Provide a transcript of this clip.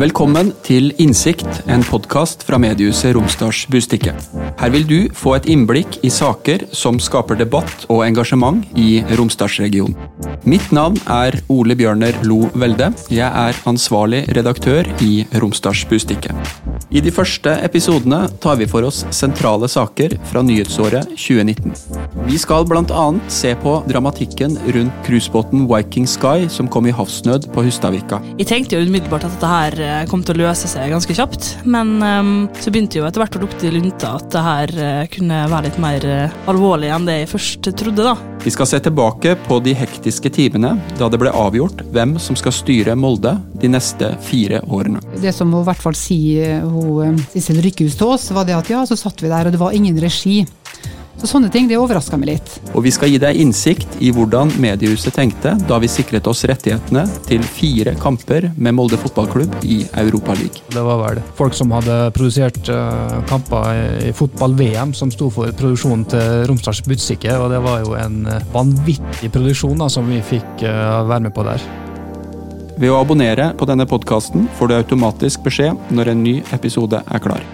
Velkommen til Innsikt, en podkast fra mediehuset Romsdals Bustikke. Her vil du få et innblikk i saker som skaper debatt og engasjement i Romsdalsregionen. Mitt navn er Ole Bjørner Lo Velde. Jeg er ansvarlig redaktør i Romsdals Bustikke. I de første episodene tar vi for oss sentrale saker fra nyhetsåret 2019. Vi skal bl.a. se på dramatikken rundt cruisebåten Viking Sky som kom i havsnød på Hustadvika. Jeg tenkte jo umiddelbart at dette her kom til å løse seg ganske kjapt, men um, så begynte jo etter hvert å lukte i lunta at det her uh, kunne være litt mer uh, alvorlig enn det jeg først trodde, da. Vi skal se tilbake på de hektiske timene da det ble avgjort hvem som skal styre Molde de neste fire årene. Det som hun i hvert fall sier hun Sissel Rykkehus til oss, var det at ja, så satt vi der, og det var ingen regi. Så sånne ting det overraska meg litt. Og vi skal gi deg innsikt i hvordan mediehuset tenkte da vi sikret oss rettighetene til fire kamper med Molde fotballklubb i Europaligaen. Det var vel folk som hadde produsert uh, kamper i fotball-VM, som sto for produksjonen til Romsdals Budstikke, og det var jo en vanvittig produksjon da, som vi fikk uh, være med på der. Ved å abonnere på denne podkasten får du automatisk beskjed når en ny episode er klar.